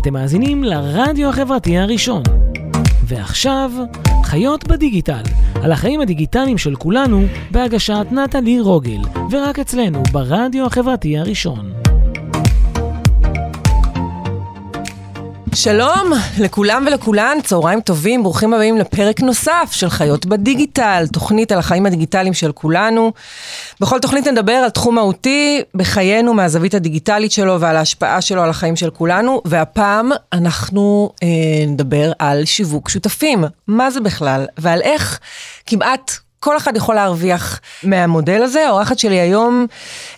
אתם מאזינים לרדיו החברתי הראשון. ועכשיו, חיות בדיגיטל, על החיים הדיגיטליים של כולנו, בהגשת נטלי רוגל, ורק אצלנו, ברדיו החברתי הראשון. שלום לכולם ולכולן, צהריים טובים, ברוכים הבאים לפרק נוסף של חיות בדיגיטל, תוכנית על החיים הדיגיטליים של כולנו. בכל תוכנית נדבר על תחום מהותי בחיינו מהזווית הדיגיטלית שלו ועל ההשפעה שלו על החיים של כולנו, והפעם אנחנו אה, נדבר על שיווק שותפים. מה זה בכלל? ועל איך כמעט כל אחד יכול להרוויח מהמודל הזה. האורחת שלי היום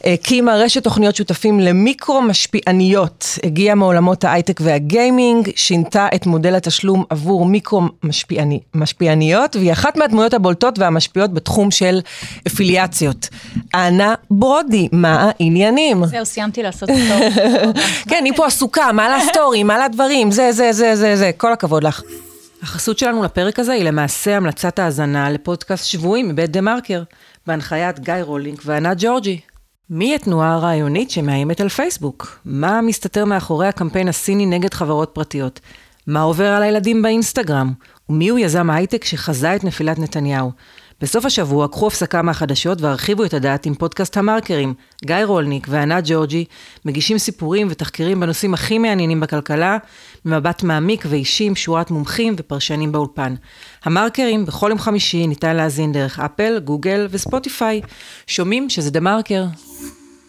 הקימה רשת תוכניות שותפים למיקרו משפיעניות. הגיעה מעולמות ההייטק והגיימינג, שינתה את מודל התשלום עבור מיקרו משפיעני, משפיעניות, והיא אחת מהדמויות הבולטות והמשפיעות בתחום של אפיליאציות. אנה ברודי, מה העניינים? זהו, סיימתי לעשות את זה. כן, היא פה עסוקה, מה לסטורי, מה לדברים, זה, זה, זה, זה, זה, כל הכבוד לך. החסות שלנו לפרק הזה היא למעשה המלצת האזנה לפודקאסט שבועי מבית דה מרקר, בהנחיית גיא רולינק וענת ג'ורג'י. מי התנועה הרעיונית שמאיימת על פייסבוק? מה מסתתר מאחורי הקמפיין הסיני נגד חברות פרטיות? מה עובר על הילדים באינסטגרם? ומי הוא יזם הייטק שחזה את נפילת נתניהו? בסוף השבוע קחו הפסקה מהחדשות והרחיבו את הדעת עם פודקאסט המרקרים. גיא רולניק וענת ג'ורג'י מגישים סיפורים ותחקירים בנושאים הכי מעניינים בכלכלה, ממבט מעמיק ואישי עם שורת מומחים ופרשנים באולפן. המרקרים בכל יום חמישי ניתן להאזין דרך אפל, גוגל וספוטיפיי. שומעים שזה דה מרקר.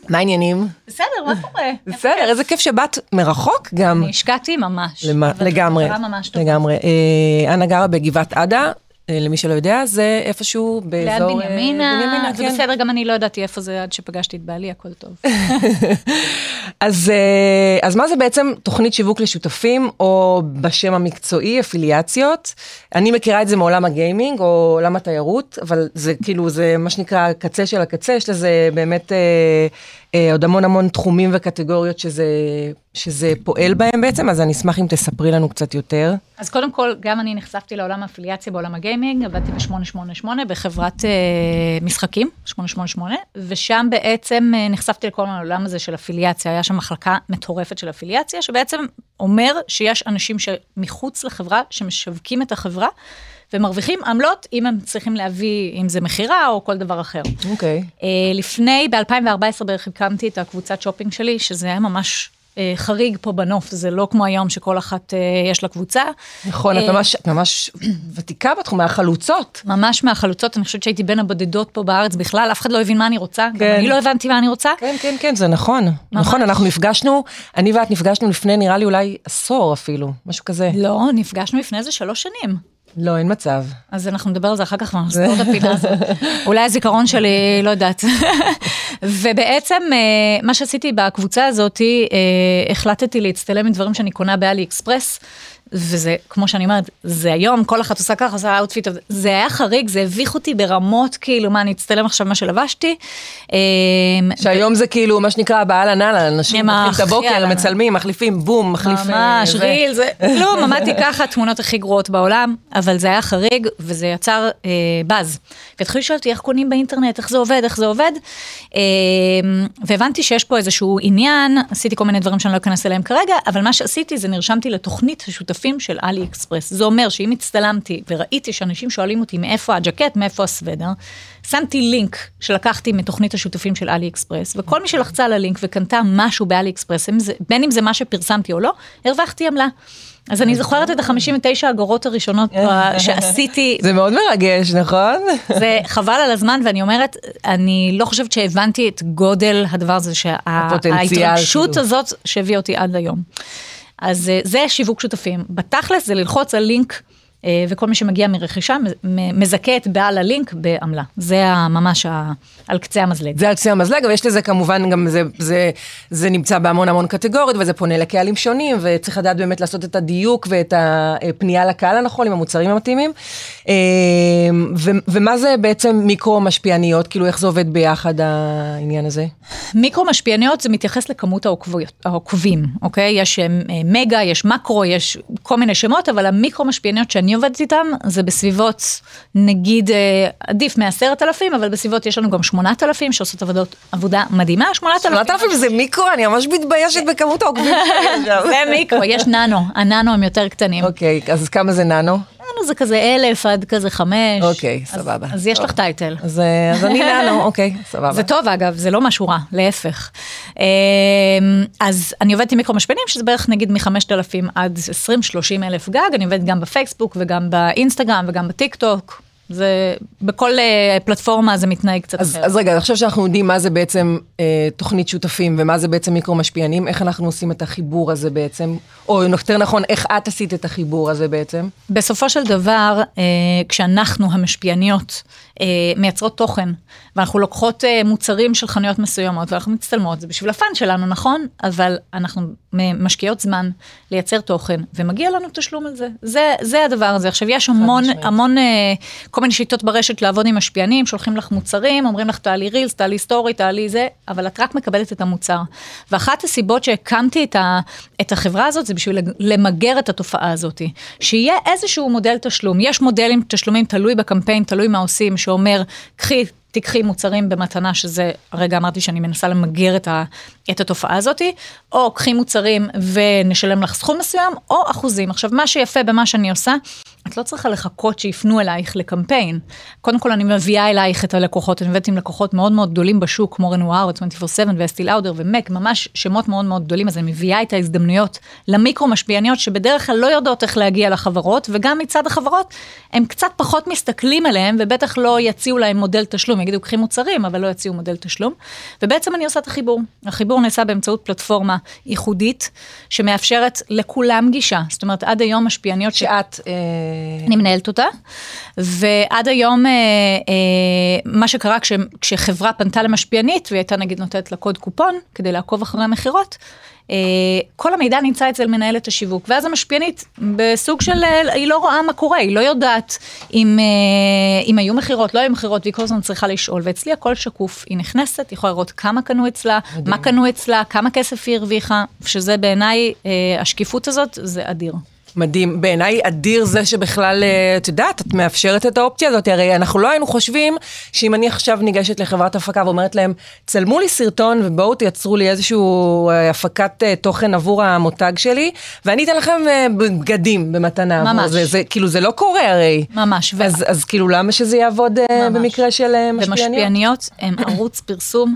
מה העניינים? בסדר, מה קורה? בסדר, איזה כיף שבאת מרחוק גם. אני השקעתי ממש. לגמרי. לגמרי. אה, אנה גרה בגבעת עדה, למי שלא יודע, זה איפשהו ליד באזור... אה, בנימינה, בנימינה, זה כן. בסדר, גם אני לא ידעתי איפה זה עד שפגשתי את בעלי, הכל טוב. אז, אה, אז מה זה בעצם תוכנית שיווק לשותפים, או בשם המקצועי, אפיליאציות? אני מכירה את זה מעולם הגיימינג, או עולם התיירות, אבל זה כאילו, זה מה שנקרא הקצה של הקצה, יש לזה באמת אה, אה, עוד המון המון תחומים וקטגוריות שזה, שזה פועל בהם בעצם, אז אני אשמח אם תספרי לנו קצת יותר. אז קודם כל, גם אני נחשפתי לעולם האפיליאציה בעולם הגיימינג, עבדתי ב-888 בחברת אה, משחקים, 888, ושם בעצם אה, נחשפתי לכל העולם הזה של אפיליאציה, היה שם מחלקה מטורפת של אפיליאציה, שבעצם אומר שיש אנשים שמחוץ לחברה, שמשווקים את החברה, ומרוויחים עמלות אם הם צריכים להביא, אם זה מכירה או כל דבר אחר. אוקיי. אה, לפני, ב-2014 בערך הקמתי את הקבוצת שופינג שלי, שזה היה ממש אה, חריג פה בנוף, זה לא כמו היום שכל אחת אה, יש לה קבוצה. נכון, את ממש, ממש ותיקה בתחום, מהחלוצות. ממש מהחלוצות, אני חושבת שהייתי בין הבודדות פה בארץ בכלל, אף אחד לא הבין מה אני רוצה, גם כן. אני לא הבנתי מה אני רוצה. כן, כן, כן, זה נכון. נכון, אנחנו נפגשנו, אני ואת נפגשנו לפני נראה לי אולי עשור אפילו, משהו כזה. לא, נפגשנו לפני איזה שלוש שנים. לא, אין מצב. אז אנחנו נדבר על זה אחר כך, ונסגור את הפינה הזאת. אולי הזיכרון שלי, לא יודעת. ובעצם, אה, מה שעשיתי בקבוצה הזאת, אה, החלטתי להצטלם עם דברים שאני קונה באלי אקספרס, וזה, כמו שאני אומרת, זה היום, כל אחת עושה ככה, עושה outfit, זה היה חריג, זה הביך אותי ברמות, כאילו, מה, אני אצטלם עכשיו מה שלבשתי. אה, שהיום זה כאילו, מה שנקרא, הבעל הנ"ל, אנשים מתחילים את הבוקר. מצלמים, מחליפים, בום, מחליף... אה, ממש. reel, זה, לא, עמדתי ככה, התמונות הכי גרועות בעולם, אבל זה היה חריג, וזה יצר אה, באז. והתחילו לשאול אותי איך קונים באינטרנט, איך זה עובד, איך זה עובד, אה, והבנתי שיש פה איזשהו עניין, עשיתי כל מיני דברים שאני לא אכנס אליהם כרגע, אבל מה שעשיתי זה נרשמתי לתוכנית השותפים של אלי אקספרס. זה אומר שאם הצטלמתי וראיתי שאנשים שואלים אותי מאיפה הג'קט, מאיפה הסוודר, שמתי לינק שלקחתי מתוכנית השותפים של אלי אקספרס, וכל מי שלחצה על הלינק וקנתה משהו באלי אקספרס, בין אם זה מה שפרסמתי או לא, הרווחתי עמלה. אז אני זוכרת את ה-59 אגורות הראשונות ב- שעשיתי, זה מאוד מרגש, נכון? זה חבל על הזמן, ואני אומרת, אני לא חושבת שהבנתי את גודל הדבר הזה, שההתרגשות כאילו. הזאת שהביאה אותי עד היום. אז אה, זה שיווק שותפים. בתכלס זה ללחוץ על לינק, וכל מי שמגיע מרכישה מזכה את בעל הלינק בעמלה. זה ממש על קצה המזלג. זה על קצה המזלג, אבל יש לזה כמובן גם, זה, זה, זה נמצא בהמון המון קטגוריות, וזה פונה לקהלים שונים, וצריך לדעת באמת לעשות את הדיוק ואת הפנייה לקהל הנכון עם המוצרים המתאימים. אה, ו, ומה זה בעצם מיקרו משפיעניות, כאילו איך זה עובד ביחד העניין הזה? מיקרו משפיעניות זה מתייחס לכמות העוקבים, אוקיי? יש אה, מגה, יש מקרו, יש כל מיני שמות, אבל המיקרו משפיעניות שאני שאני עובדת איתם, זה בסביבות, נגיד, אה, עדיף מעשרת אלפים, אבל בסביבות יש לנו גם שמונת אלפים שעושות עבודות, עבודה מדהימה, שמונת אלפים. שמונת אלפים זה מיקרו, אני ממש מתביישת בכמות העוקבים. זה מיקרו, יש ננו, הננו הם יותר קטנים. אוקיי, אז כמה זה ננו? ננו זה כזה אלף עד כזה חמש. אוקיי, אז- סבבה. אז יש לך טייטל. אז אה, אז אני ננו, אוקיי, סבבה. זה טוב אגב, זה לא משהו רע, להפך. אמ, אז אני עובדת עם מיקרו משפיענים, שזה בערך נגיד מ-5,000 עד 20-30 אלף גג, אני עובדת גם בפייסבוק וגם באינסטגרם וגם בטיק טוק. זה, בכל אה, פלטפורמה זה מתנהג קצת אז, אחרת. אז רגע, עכשיו שאנחנו יודעים מה זה בעצם אה, תוכנית שותפים ומה זה בעצם מיקרו משפיענים, איך אנחנו עושים את החיבור הזה בעצם, או יותר נכון, איך את עשית את החיבור הזה בעצם? בסופו של דבר, אה, כשאנחנו המשפיעניות אה, מייצרות תוכן, ואנחנו לוקחות אה, מוצרים של חנויות מסוימות, ואנחנו מצטלמות, זה בשביל הפאן שלנו, נכון? אבל אנחנו משקיעות זמן לייצר תוכן, ומגיע לנו תשלום על זה. זה, זה הדבר הזה. עכשיו, יש המון. המון, אה, כל מיני שיטות ברשת לעבוד עם משפיענים, שולחים לך מוצרים, אומרים לך תעלי רילס, תעלי סטורי, תעלי זה, אבל את רק מקבלת את המוצר. ואחת הסיבות שהקמתי את, ה, את החברה הזאת, זה בשביל למגר את התופעה הזאת. שיהיה איזשהו מודל תשלום. יש מודלים תשלומים, תלוי בקמפיין, תלוי מה עושים, שאומר, קחי, תיקחי מוצרים במתנה, שזה, הרגע אמרתי שאני מנסה למגר את, ה, את התופעה הזאת, או קחי מוצרים ונשלם לך סכום מסוים, או אחוזים. עכשיו, מה שיפה במה שאני עושה, את לא צריכה לחכות שיפנו אלייך לקמפיין. קודם כל, אני מביאה אלייך את הלקוחות, אני עובדת עם לקוחות מאוד מאוד גדולים בשוק, כמו רנואר, 24/7 ואסטי לאודר ומק, ממש שמות מאוד מאוד גדולים, אז אני מביאה את ההזדמנויות למיקרו משפיעניות, שבדרך כלל לא יודעות איך להגיע לחברות, וגם מצד החברות, הם קצת פחות מסתכלים עליהם, ובטח לא יציעו להם מודל תשלום, יגידו, קחי מוצרים, אבל לא יציעו מודל תשלום. ובעצם אני עושה את החיבור. החיבור נעשה באמצעות פלטפורמה ייחודית, שמאפשרת לכולם גישה. זאת אומרת, עד היום. שאת, אה, אני מנהלת אותה, ועד היום אה, אה, מה שקרה כש, כשחברה פנתה למשפיענית, והיא הייתה נגיד נותנת לה קוד קופון כדי לעקוב אחרי המכירות, אה, כל המידע נמצא אצל מנהלת השיווק, ואז המשפיענית בסוג של, אה, היא לא רואה מה קורה, היא לא יודעת אם, אה, אם היו מכירות, לא היו מכירות, והיא כל הזמן צריכה לשאול, ואצלי הכל שקוף, היא נכנסת, היא יכולה לראות כמה קנו אצלה, מדהים. מה קנו אצלה, כמה כסף היא הרוויחה, שזה בעיניי, אה, השקיפות הזאת, זה אדיר. מדהים. בעיניי אדיר זה שבכלל, אה, את יודעת, את מאפשרת את האופציה הזאת. הרי אנחנו לא היינו חושבים שאם אני עכשיו ניגשת לחברת הפקה ואומרת להם, צלמו לי סרטון ובואו תייצרו לי איזושהי הפקת אה, תוכן עבור המותג שלי, ואני אתן לכם אה, בגדים במתנה. ממש. זה, זה, כאילו, זה לא קורה הרי. ממש. ו- אז, אז כאילו, למה שזה יעבוד אה, ממש. במקרה של אה, משפיעניות? ומשפיעניות הם ערוץ פרסום.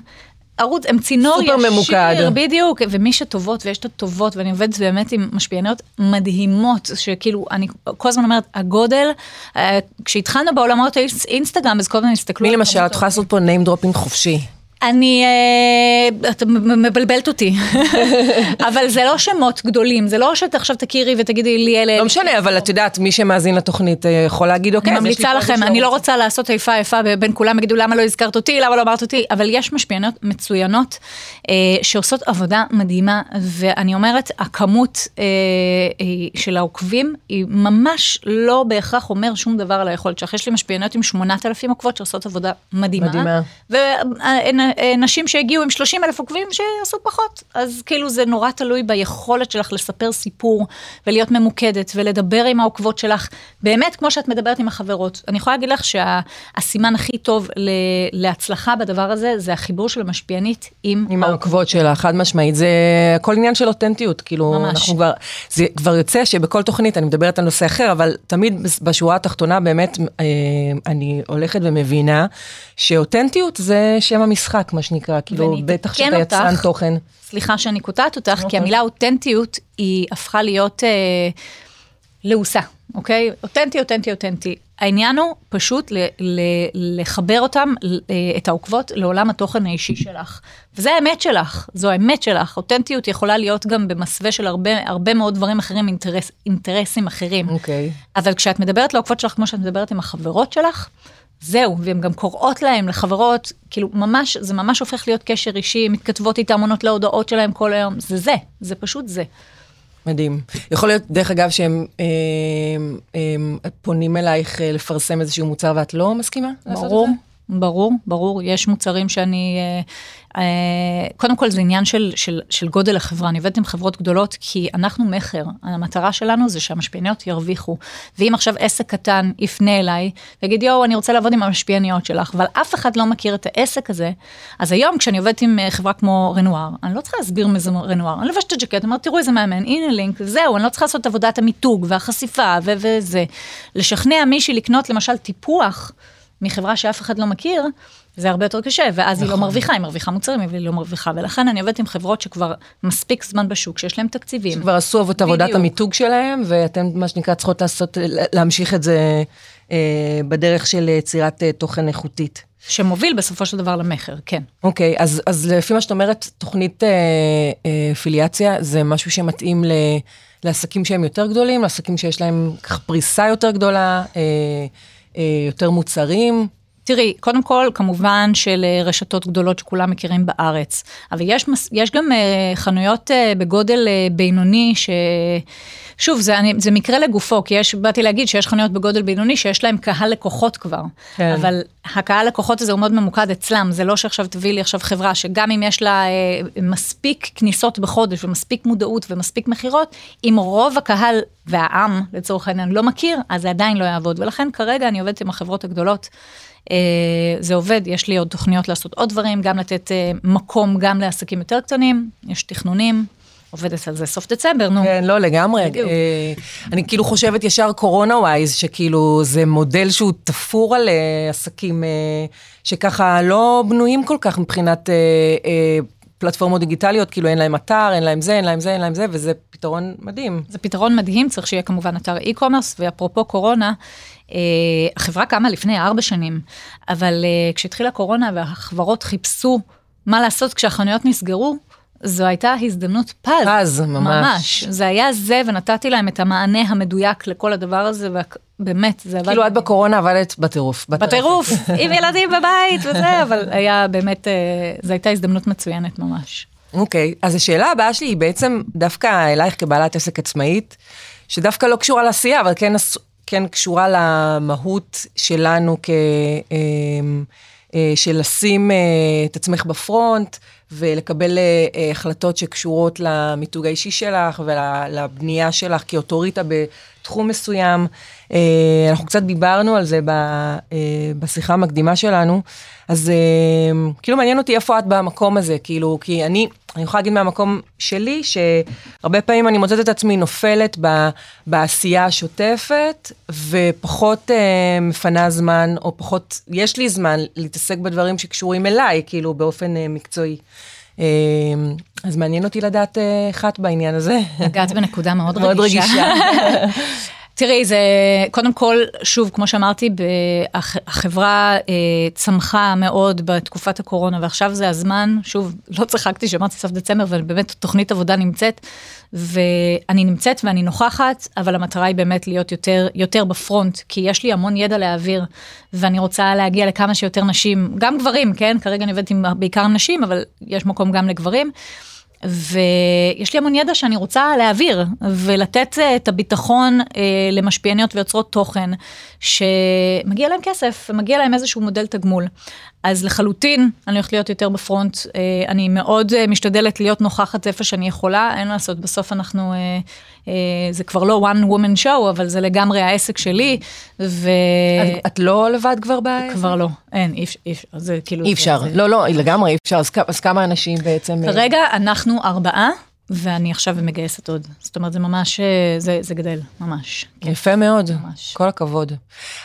ערוץ, הם צינור ישיר, ממוקד. בדיוק, ומי שטובות, ויש את הטובות, ואני עובדת באמת עם משפיעניות מדהימות, שכאילו, אני כל הזמן אומרת, הגודל, אה, כשהתחלנו בעולמות האינסטגרם, אז כל הזמן הסתכלו... מי למשל, את יכולה לעשות פה name dropping חופשי. אני, אה, את מבלבלת אותי, אבל זה לא שמות גדולים, זה לא שאת עכשיו תכירי ותגידי לי אלה... לא משנה, אבל את יודעת, מי שמאזין לתוכנית אה, יכול להגיד, אוקיי, אני ממליצה לכם, אני לא. רוצה לעשות איפה איפה בין כולם, יגידו למה לא הזכרת אותי, למה לא אמרת אותי, אבל יש משפיענות מצוינות אה, שעושות עבודה מדהימה, ואני אומרת, הכמות של העוקבים היא ממש לא בהכרח אומר שום דבר על היכולת שלך. יש לי משפיענות עם 8,000 עוקבות שעושות עבודה מדהימה. מדהימה. ונשים שהגיעו עם 30 אלף עוקבים שיעשו פחות. אז כאילו זה נורא תלוי ביכולת שלך לספר סיפור ולהיות ממוקדת ולדבר עם העוקבות שלך, באמת כמו שאת מדברת עם החברות. אני יכולה להגיד לך שהסימן הכי טוב להצלחה בדבר הזה, זה החיבור של המשפיענית עם עם העוקבות שלה, חד משמעית, זה הכל עניין של אותנטיות, כאילו, ממש. אנחנו כבר, זה כבר יוצא שבכל תוכנית, אני מדברת על נושא אחר, אבל תמיד בשורה התחתונה באמת, אה, אני הולכת ומבינה שאותנטיות זה שם המשחק, מה שנקרא, כאילו, בטח שאתה יצרן. תוכן. סליחה שאני קוטעת אותך, כי אוקיי. המילה אותנטיות היא הפכה להיות אה, לעוסה, אוקיי? אותנטי, אותנטי, אותנטי. העניין הוא פשוט ל- ל- לחבר אותם, אה, את העוקבות, לעולם התוכן האישי שלך. וזה האמת שלך, זו האמת שלך. אותנטיות יכולה להיות גם במסווה של הרבה, הרבה מאוד דברים אחרים, אינטרס, אינטרסים אחרים. אוקיי. אבל כשאת מדברת לעוקבות שלך כמו שאת מדברת עם החברות שלך, זהו, והן גם קוראות להם, לחברות, כאילו ממש, זה ממש הופך להיות קשר אישי, מתכתבות איתם, עונות להודעות שלהם כל היום, זה זה, זה פשוט זה. מדהים. יכול להיות, דרך אגב, שהם אה, אה, פונים אלייך אה, לפרסם איזשהו מוצר ואת לא מסכימה? לעשות את ברור, זה? ברור, ברור, יש מוצרים שאני... אה, אה, קודם כל זה עניין של, של, של גודל החברה, אני עובדת עם חברות גדולות כי אנחנו מכר, המטרה שלנו זה שהמשפיעניות ירוויחו. ואם עכשיו עסק קטן יפנה אליי ויגיד יואו אני רוצה לעבוד עם המשפיעניות שלך, אבל אף אחד לא מכיר את העסק הזה, אז היום כשאני עובדת עם אה, חברה כמו רנואר, אני לא צריכה להסביר מי זה רנואר, אני לובשת את הג'קט, אומרת תראו איזה מאמן, הנה לינק, זהו, אני לא צריכה לעשות עבודת המיתוג והחשיפה ו- וזה. לשכנע מישהי לקנות למשל טיפוח מחברה שאף אחד לא מכיר, זה הרבה יותר קשה, ואז נכון. היא לא נכון. מרוויחה, היא מרוויחה מוצרים, אבל היא לא מרוויחה, ולכן אני עובדת עם חברות שכבר מספיק זמן בשוק, שיש להם תקציבים. שכבר עשו את עבודת המיתוג שלהם, ואתם, מה שנקרא, צריכות לעשות, להמשיך את זה אה, בדרך של יצירת אה, תוכן איכותית. שמוביל בסופו של דבר למכר, כן. אוקיי, אז, אז לפי מה שאת אומרת, תוכנית אה, אה, פיליאציה זה משהו שמתאים ל, לעסקים שהם יותר גדולים, לעסקים שיש להם פריסה יותר גדולה, אה, אה, יותר מוצרים. תראי, קודם כל, כמובן של אה, רשתות גדולות שכולם מכירים בארץ, אבל יש, יש גם אה, חנויות אה, בגודל בינוני ש... שוב, זה, אני, זה מקרה לגופו, כי יש, באתי להגיד שיש חנויות בגודל בינוני שיש להם קהל לקוחות כבר, כן. אבל הקהל לקוחות הזה הוא מאוד ממוקד אצלם, זה לא שעכשיו תביא לי עכשיו חברה שגם אם יש לה אה, מספיק כניסות בחודש ומספיק מודעות ומספיק מכירות, אם רוב הקהל והעם לצורך העניין לא מכיר, אז זה עדיין לא יעבוד, ולכן כרגע אני עובדת עם החברות הגדולות. Uh, זה עובד, יש לי עוד תוכניות לעשות עוד דברים, גם לתת uh, מקום גם לעסקים יותר קטנים, יש תכנונים, עובדת על זה סוף דצמבר, נו. כן, לא, לגמרי. בדיוק. אה, אני כאילו חושבת ישר קורונה ווייז, שכאילו זה מודל שהוא תפור על אה, עסקים אה, שככה לא בנויים כל כך מבחינת פלטפורמות דיגיטליות, כאילו אין להם אתר, אין להם זה, אין להם זה, אין להם זה, וזה פתרון מדהים. זה פתרון מדהים, צריך שיהיה כמובן אתר e-commerce, ואפרופו קורונה, החברה קמה לפני ארבע שנים, אבל כשהתחילה קורונה והחברות חיפשו מה לעשות כשהחנויות נסגרו, זו הייתה הזדמנות פז. פז, ממש. ממש. זה היה זה, ונתתי להם את המענה המדויק לכל הדבר הזה, ובאמת, זה עבד... כאילו את בקורונה עבדת בטירוף. בטירוף, עם ילדים בבית וזה, אבל היה באמת, אה, זו הייתה הזדמנות מצוינת ממש. אוקיי, okay, אז השאלה הבאה שלי היא בעצם דווקא אלייך כבעלת עסק עצמאית, שדווקא לא קשורה לעשייה, אבל כן, כן קשורה למהות שלנו כ... אה, אה, של לשים את עצמך בפרונט. ולקבל החלטות שקשורות למיתוג האישי שלך ולבנייה שלך כאוטוריטה בתחום מסוים. Uh, אנחנו קצת דיברנו על זה uh, בשיחה המקדימה שלנו, אז uh, כאילו מעניין אותי איפה את במקום הזה, כאילו, כי אני, אני יכולה להגיד מהמקום שלי, שהרבה פעמים אני מוצאת את עצמי נופלת ב, בעשייה השוטפת, ופחות מפנה זמן, או פחות, יש לי זמן להתעסק בדברים שקשורים אליי, כאילו, באופן מקצועי. אז מעניין אותי לדעת איך uh, את בעניין הזה. נגעת בנקודה מאוד רגישה. מאוד רגישה. תראי, זה קודם כל, שוב, כמו שאמרתי, החברה אה, צמחה מאוד בתקופת הקורונה, ועכשיו זה הזמן, שוב, לא צחקתי שאמרתי סוף דצמבר, ובאמת תוכנית עבודה נמצאת, ואני נמצאת ואני נוכחת, אבל המטרה היא באמת להיות יותר, יותר בפרונט, כי יש לי המון ידע להעביר, ואני רוצה להגיע לכמה שיותר נשים, גם גברים, כן? כרגע אני עובדת עם בעיקר נשים, אבל יש מקום גם לגברים. ויש לי המון ידע שאני רוצה להעביר ולתת אה, את הביטחון אה, למשפיעניות ויוצרות תוכן שמגיע להם כסף ומגיע להם איזשהו מודל תגמול. אז לחלוטין אני הולכת להיות יותר בפרונט, אה, אני מאוד אה, משתדלת להיות נוכחת איפה שאני יכולה, אין לעשות, בסוף אנחנו, אה, זה כבר לא one woman show, אבל זה לגמרי העסק שלי, ו... את, את לא לבד כבר בעסק? כבר לא, אין, אי אפשר, זה כאילו... אי אפשר, זה, לא, לא, לגמרי אי אפשר, אז, אז כמה אנשים בעצם... כרגע אנחנו ארבעה. ואני עכשיו מגייסת עוד. זאת אומרת, זה ממש, זה, זה גדל, ממש. יפה מאוד, ממש. כל הכבוד.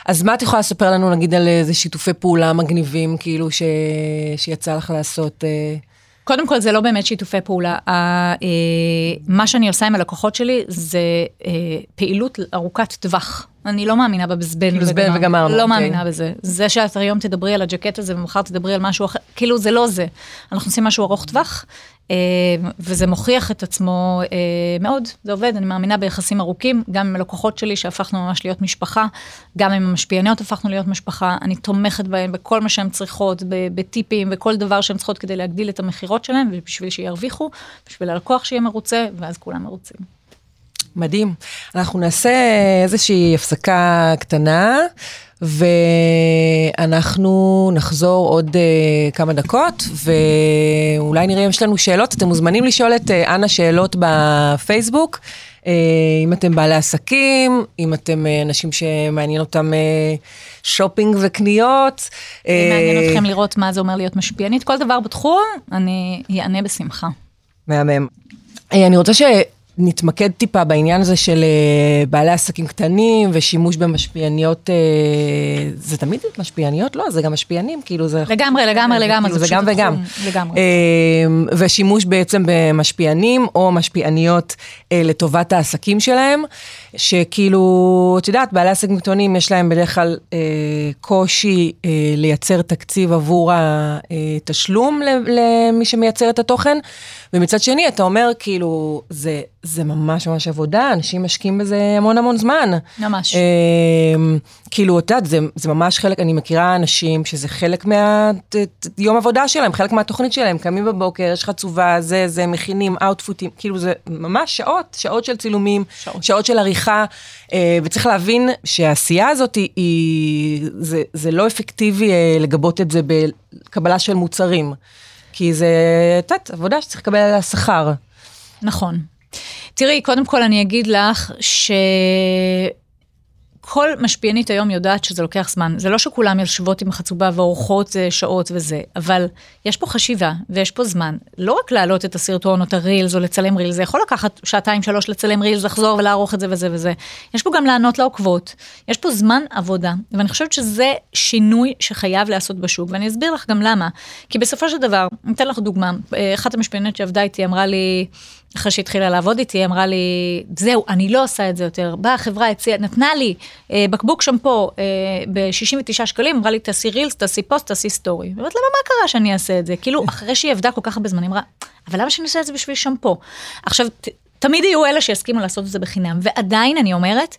אז מה את יכולה לספר לנו, נגיד, על איזה שיתופי פעולה מגניבים, כאילו, ש... שיצא לך לעשות? אה... קודם כל, זה לא באמת שיתופי פעולה. אה, מה שאני עושה עם הלקוחות שלי זה אה, פעילות ארוכת טווח. אני לא מאמינה בבזבן בזבן וגמרנו. לא okay. אוקיי. מאמינה בזה. זה שאת היום תדברי על הג'קט הזה ומחר תדברי על משהו אחר, כאילו זה לא זה. אנחנו עושים משהו ארוך טווח, אה, וזה מוכיח את עצמו אה, מאוד, זה עובד, אני מאמינה ביחסים ארוכים, גם עם הלקוחות שלי שהפכנו ממש להיות משפחה, גם עם המשפיעניות הפכנו להיות משפחה, אני תומכת בהן בכל מה שהן צריכות, בטיפים וכל דבר שהן צריכות כדי להגדיל את המכירות שלהן, ובשביל שירוויחו, בשביל הלקוח שיהיה מרוצה, ואז כולם מרוצים. מדהים. אנחנו נעשה איזושהי הפסקה קטנה, ואנחנו נחזור עוד uh, כמה דקות, ואולי נראה אם יש לנו שאלות. אתם מוזמנים לשאול את uh, אנה שאלות בפייסבוק. Uh, אם אתם בעלי עסקים, אם אתם uh, אנשים שמעניין אותם uh, שופינג וקניות. אם מעניין אתכם לראות מה זה אומר להיות משפיענית, כל דבר בתחום, אני אענה בשמחה. מהמם. אני רוצה ש... נתמקד טיפה בעניין הזה של אה, בעלי עסקים קטנים ושימוש במשפיעניות, אה, זה תמיד משפיעניות? לא, זה גם משפיענים, כאילו זה... לגמרי, לגמרי, לגמרי, כאילו זה גם וגם. לגמרי. אה, ושימוש בעצם במשפיענים או משפיעניות לטובת העסקים שלהם, שכאילו, את יודעת, בעלי עסקים קטנים יש להם בדרך כלל קושי לייצר תקציב עבור התשלום למי שמייצר את התוכן, ומצד שני, אתה אומר, כאילו, זה... זה ממש ממש עבודה, אנשים משקיעים בזה המון המון זמן. ממש. אה, כאילו, את יודעת, זה, זה ממש חלק, אני מכירה אנשים שזה חלק מהיום עבודה שלהם, חלק מהתוכנית שלהם, קמים בבוקר, יש לך תשובה, זה, זה, מכינים, אאוטפוטים, כאילו זה ממש שעות, שעות של צילומים, שעות, שעות של עריכה, אה, וצריך להבין שהעשייה הזאת היא, היא זה, זה לא אפקטיבי אה, לגבות את זה בקבלה של מוצרים. כי זה, את יודעת, עבודה שצריך לקבל עליה שכר. נכון. תראי, קודם כל אני אגיד לך ש... כל משפיענית היום יודעת שזה לוקח זמן. זה לא שכולם יושבות עם חצובה ועורכות אה, שעות וזה, אבל יש פה חשיבה ויש פה זמן. לא רק להעלות את הסרטון או את הרילס או לצלם רילס, זה יכול לקחת שעתיים שלוש לצלם רילס, לחזור ולערוך את זה וזה וזה. יש פה גם לענות לעוקבות, יש פה זמן עבודה, ואני חושבת שזה שינוי שחייב להיעשות בשוק, ואני אסביר לך גם למה. כי בסופו של דבר, אני אתן לך דוגמה, אה, אחת המשפיעניות שעבדה איתי אמרה לי, אחרי שהתחילה לעבוד איתי, היא אמרה לי, זהו, אני לא עושה את זה יותר. באה החברה, הציעה, נתנה לי אה, בקבוק שמפו אה, ב-69 שקלים, אמרה לי, תעשי reels, תעשי פוסט, תעשי story. ואומרת, למה, מה קרה שאני אעשה את זה? כאילו, אחרי שהיא עבדה כל כך הרבה זמן, אמרה, אבל למה שאני אעשה את זה בשביל שמפו? עכשיו, ת, תמיד יהיו אלה שיסכימו לעשות את זה בחינם, ועדיין, אני אומרת,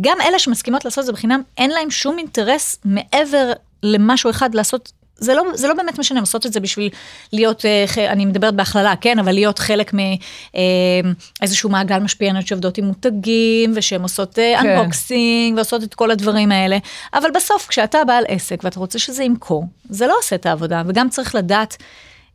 גם אלה שמסכימות לעשות את זה בחינם, אין להם שום אינטרס מעבר למשהו אחד לעשות זה לא, זה לא באמת משנה, הן עושות את זה בשביל להיות, אה, אני מדברת בהכללה, כן, אבל להיות חלק מאיזשהו אה, מעגל משפיענות שעובדות עם מותגים, ושהן עושות unboxing, אה, כן. ועושות את כל הדברים האלה. אבל בסוף, כשאתה בעל עסק ואתה רוצה שזה ימכור, זה לא עושה את העבודה, וגם צריך לדעת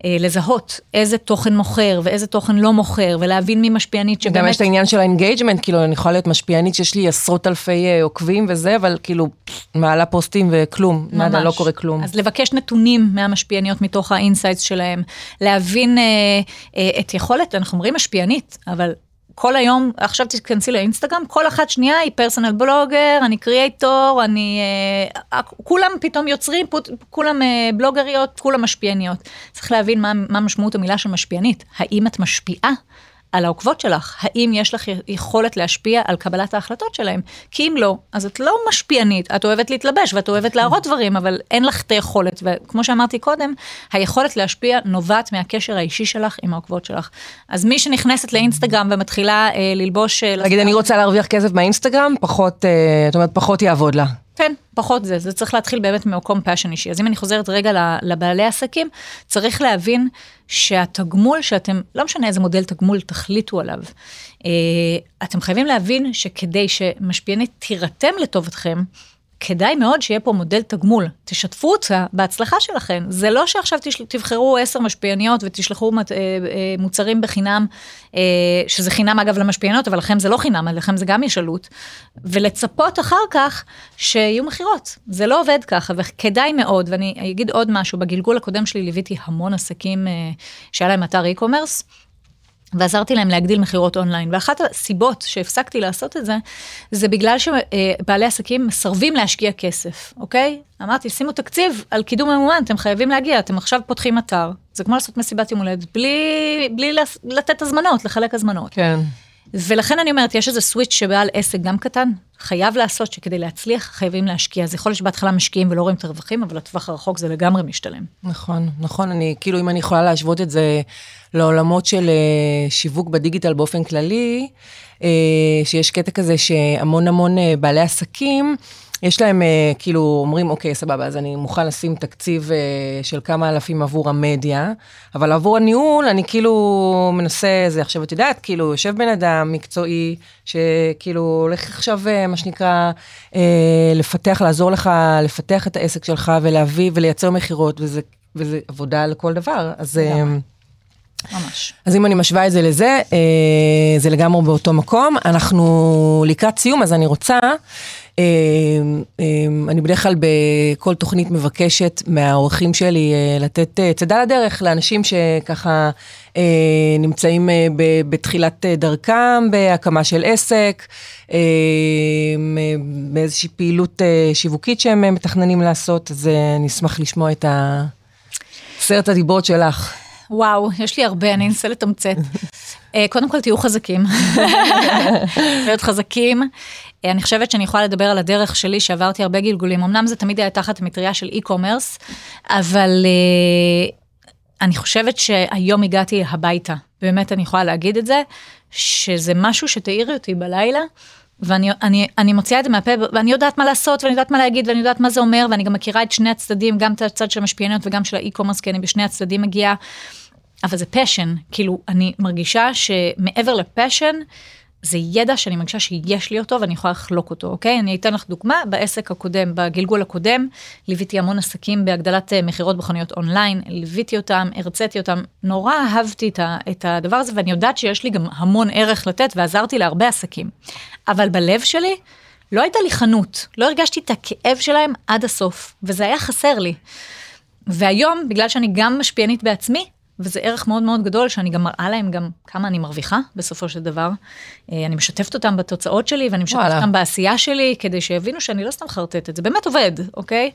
לזהות איזה תוכן מוכר ואיזה תוכן לא מוכר, ולהבין מי משפיענית שבאמת... גם יש את העניין של ה engagement, כאילו, אני יכולה להיות משפיענית שיש לי עשרות אלפי אה, עוקבים וזה, אבל כאילו, מעלה פוסטים וכלום, ממש. nada, לא קורה כלום. אז לבקש נתונים מהמשפיעניות מתוך ה insights שלהם, להבין אה, אה, את יכולת, אנחנו אומרים משפיענית, אבל כל היום, עכשיו תיכנסי לאינסטגרם, כל אחת שנייה היא personal blogger, אני creator, אני... אה, כולם פתאום יוצרים, פות, כולם אה, בלוגריות, כולם משפיעניות. צריך להבין מה, מה משמעות המילה של משפיענית. האם את משפיעה? על העוקבות שלך, האם יש לך יכולת להשפיע על קבלת ההחלטות שלהם? כי אם לא, אז את לא משפיענית, את אוהבת להתלבש ואת אוהבת להראות דברים, אבל אין לך את היכולת, וכמו שאמרתי קודם, היכולת להשפיע נובעת מהקשר האישי שלך עם העוקבות שלך. אז מי שנכנסת לאינסטגרם ומתחילה אה, ללבוש... אה, אני רוצה להרוויח כסף מהאינסטגרם, פחות, אה, זאת אומרת, פחות יעבוד לה. כן, פחות זה, זה צריך להתחיל באמת ממקום passion אישי. אז אם אני חוזרת רגע לבעלי עסקים, צריך להבין שהתגמול שאתם, לא משנה איזה מודל תגמול תחליטו עליו, אה, אתם חייבים להבין שכדי שמשפיענית תירתם לטובתכם, כדאי מאוד שיהיה פה מודל תגמול. תשתפו אותה בהצלחה שלכם. זה לא שעכשיו תבחרו עשר משפיעניות ותשלחו אה, אה, מוצרים בחינם, אה, שזה חינם אגב למשפיעניות, אבל לכם זה לא חינם, לכם זה גם יש עלות, ולצפות אחר כך שיהיו מכירות. זה לא עובד ככה, וכדאי מאוד, ואני אגיד עוד משהו, בגלגול הקודם שלי ליוויתי המון עסקים שהיה להם אתר e-commerce. ועזרתי להם להגדיל מכירות אונליין. ואחת הסיבות שהפסקתי לעשות את זה, זה בגלל שבעלי עסקים מסרבים להשקיע כסף, אוקיי? אמרתי, שימו תקציב על קידום ממומן, אתם חייבים להגיע, אתם עכשיו פותחים אתר. זה כמו לעשות מסיבת יום הולדת, בלי, בלי לתת הזמנות, לחלק הזמנות. כן. ולכן אני אומרת, יש איזה סוויץ' שבעל עסק גם קטן, חייב לעשות שכדי להצליח חייבים להשקיע. אז יכול להיות שבהתחלה משקיעים ולא רואים את הרווחים, אבל לטווח הרחוק זה לגמרי משתלם. נכון, נכון, אני, כאילו, אם אני יכולה להשוות את זה לעולמות של uh, שיווק בדיגיטל באופן כללי, uh, שיש קטע כזה שהמון המון uh, בעלי עסקים, יש להם, אה, כאילו, אומרים, אוקיי, סבבה, אז אני מוכן לשים תקציב אה, של כמה אלפים עבור המדיה, אבל עבור הניהול, אני כאילו מנסה זה. עכשיו, את יודעת, כאילו, יושב בן אדם מקצועי, שכאילו הולך עכשיו, אה, מה שנקרא, לפתח, לעזור לך לפתח את העסק שלך ולהביא ולייצר מכירות, וזה, וזה עבודה לכל דבר. אז... ממש. אז אם אני משווה את זה לזה, זה לגמרי באותו מקום. אנחנו לקראת סיום, אז אני רוצה, אני בדרך כלל בכל תוכנית מבקשת מהאורחים שלי אה, לתת אה, צידה לדרך לאנשים שככה אה, נמצאים בתחילת דרכם, בהקמה של עסק, באיזושהי פעילות שיווקית שהם מתכננים לעשות, אז אני אשמח לשמוע את עשרת הדיברות שלך. וואו, יש לי הרבה, אני אנסה לתמצת. אה, קודם כל, תהיו חזקים. להיות חזקים. אה, אני חושבת שאני יכולה לדבר על הדרך שלי, שעברתי הרבה גלגולים. אמנם זה תמיד היה תחת מטריה של e-commerce, אבל אה, אני חושבת שהיום הגעתי הביתה. באמת, אני יכולה להגיד את זה, שזה משהו שתעירי אותי בלילה. ואני אני, אני מוציאה את זה מהפה, ואני יודעת מה לעשות, ואני יודעת מה להגיד, ואני יודעת מה זה אומר, ואני גם מכירה את שני הצדדים, גם את הצד של המשפיעניות וגם של ה e-commerce, כי אני בשני הצדדים מגיעה. אבל זה passion, כאילו, אני מרגישה שמעבר ל passion, זה ידע שאני מרגישה שיש לי אותו ואני יכולה לחלוק אותו, אוקיי? אני אתן לך דוגמה, בעסק הקודם, בגלגול הקודם, ליוויתי המון עסקים בהגדלת אה, מכירות מכוניות אונליין, ליוויתי אותם, הרציתי אותם, נורא אהבתי את הדבר הזה, ואני יודעת שיש לי גם המון ערך לתת, ועזרתי להרבה עסקים. אבל בלב שלי, לא הייתה לי חנות, לא הרגשתי את הכאב שלהם עד הסוף, וזה היה חסר לי. והיום, בגלל שאני גם משפיענית בעצמי, וזה ערך מאוד מאוד גדול, שאני גם מראה להם גם כמה אני מרוויחה בסופו של דבר. אה, אני משתפת אותם בתוצאות שלי, ואני משתפת וואלה. אותם בעשייה שלי, כדי שיבינו שאני לא סתם חרטטת, זה באמת עובד, אוקיי?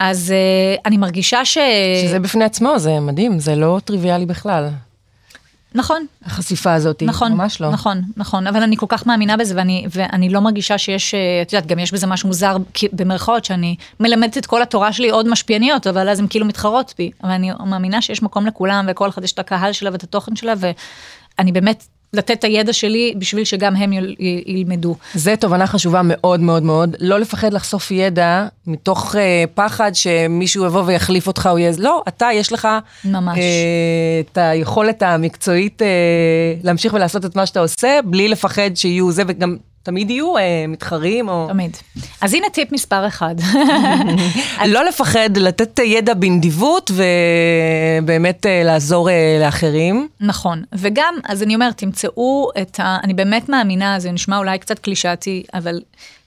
אז אה, אני מרגישה ש... שזה בפני עצמו, זה מדהים, זה לא טריוויאלי בכלל. נכון, החשיפה הזאת, נכון, ממש לא. נכון, נכון, אבל אני כל כך מאמינה בזה, ואני, ואני לא מרגישה שיש, אה, את יודעת, גם יש בזה משהו מוזר, במרכאות, שאני מלמדת את כל התורה שלי עוד משפיעניות, אבל אז הן כאילו מתחרות בי, אבל אני מאמינה שיש מקום לכולם, וכל אחד יש את הקהל שלה ואת התוכן שלה, ואני באמת, לתת את הידע שלי בשביל שגם הם יל- י- ילמדו. זה תובנה חשובה מאוד מאוד מאוד, לא לפחד לחשוף ידע מתוך אה, פחד שמישהו יבוא ויחליף אותך או יהיה, לא, אתה יש לך ממש. אה, את היכולת המקצועית אה, להמשיך ולעשות את מה שאתה עושה, בלי לפחד שיהיו זה, וגם תמיד יהיו אה, מתחרים או... תמיד. אז הנה טיפ מספר אחד. לא לפחד לתת ידע בנדיבות ובאמת אה, לעזור אה, לאחרים. נכון, וגם, אז אני אומרת, תמצאו את ה... אני באמת מאמינה, זה נשמע אולי קצת קלישאתי, אבל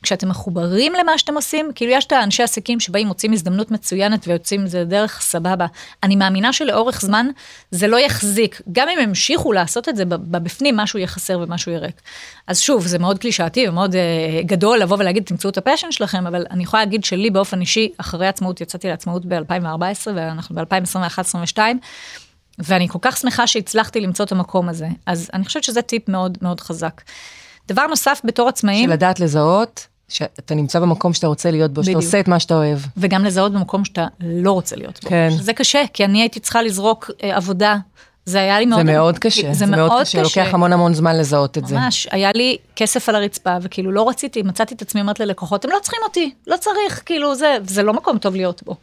כשאתם מחוברים למה שאתם עושים, כאילו יש את האנשי עסקים שבאים, מוצאים הזדמנות מצוינת ויוצאים זה דרך סבבה. אני מאמינה שלאורך זמן זה לא יחזיק, גם אם ימשיכו לעשות את זה בבפנים, משהו יהיה חסר ומשהו יהיה ריק. אז שוב, זה מאוד קלישאתי ומאוד אה, גדול לבוא ולהגיד, תמצאו את הפשן שלכם, אבל אני יכולה להגיד שלי באופן אישי, אחרי עצמאות, יצאתי לעצמאות ב-2014, ואנחנו ב-2021-2022, ואני כל כך שמחה שהצלחתי למצוא את המקום הזה. אז אני חושבת שזה טיפ מאוד מאוד חזק. דבר נוסף בתור עצמאים, של לדעת לזהות שאתה נמצא במקום שאתה רוצה להיות בו, שאתה בדיוק. עושה את מה שאתה אוהב. וגם לזהות במקום שאתה לא רוצה להיות בו. כן. שזה קשה, כי אני הייתי צריכה לזרוק אה, עבודה. זה היה לי מאוד... זה מאוד קשה, זה מאוד קשה, לוקח המון המון זמן לזהות את זה. ממש, היה לי כסף על הרצפה, וכאילו לא רציתי, מצאתי את עצמי אומרת ללקוחות, הם לא צריכים אותי, לא צריך, כאילו זה, זה לא מקום טוב להיות בו.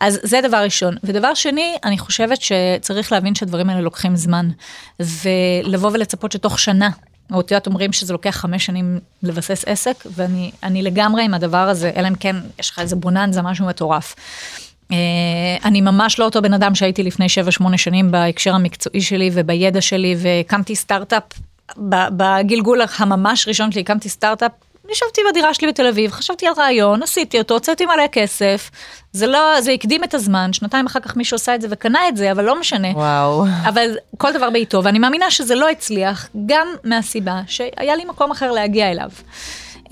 אז זה דבר ראשון. ודבר שני, אני חושבת שצריך להבין שהדברים האלה לוקחים זמן, ולבוא ולצפות שתוך שנה, או את יודעת, אומרים שזה לוקח חמש שנים לבסס עסק, ואני אני לגמרי עם הדבר הזה, אלא אם כן יש לך איזה בוננזה, משהו מטורף. אה, אני ממש לא אותו בן אדם שהייתי לפני 7-8 שנים בהקשר המקצועי שלי ובידע שלי, והקמתי סטארט-אפ, בגלגול הממש ראשון שלי הקמתי סטארט-אפ, ישבתי בדירה שלי בתל אביב, חשבתי על רעיון, עשיתי אותו, הוצאתי מלא כסף, זה לא, זה הקדים את הזמן, שנתיים אחר כך מישהו עשה את זה וקנה את זה, אבל לא משנה. וואו. אבל כל דבר בעיתו, ואני מאמינה שזה לא הצליח, גם מהסיבה שהיה לי מקום אחר להגיע אליו.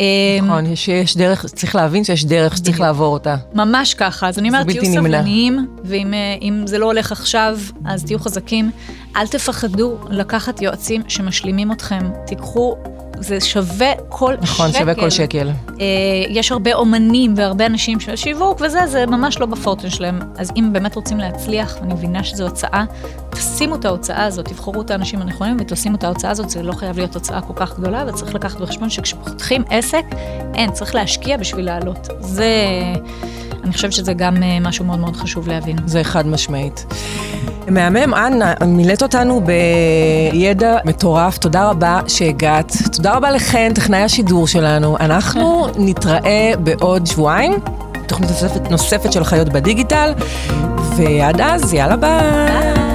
אה, נכון, יש- יש דרך, צריך להבין שיש דרך שצריך. לעבור אותה. ממש ככה, אז אני אומרת, תהיו. סבלניים, ואם אה, זה לא הולך עכשיו, אז תהיו חזקים. אל תפחדו לקחת יועצים שמשלימים אתכם. תיקחו, זה שווה כל נכון, שקל. שווה כל שקל. אה, יש הרבה אומנים והרבה אנשים של שיווק וזה, זה ממש לא בפורטן שלהם. אז אם באמת רוצים להצליח, ואני מבינה שזו הוצאה, תשימו את ההוצאה הזאת, תבחרו את האנשים הנכונים ותשימו את ההוצאה הזאת, זה לא חייב להיות הוצאה כל כך גדולה, וצריך לקחת בחשבון שכשפותחים עסק, אין, צריך להשקיע בשביל לעלות. זה, אני חושבת שזה גם אה, משהו מאוד מאוד חשוב להבין. זה חד משמעית. מהמם, אנה, מילאת אותנו בידע מטורף, תודה רבה שהגעת. תודה רבה לכן, טכנאי השידור שלנו. אנחנו נתראה בעוד שבועיים, תוכנית נוספת, נוספת של חיות בדיגיטל, ועד אז, יאללה ביי.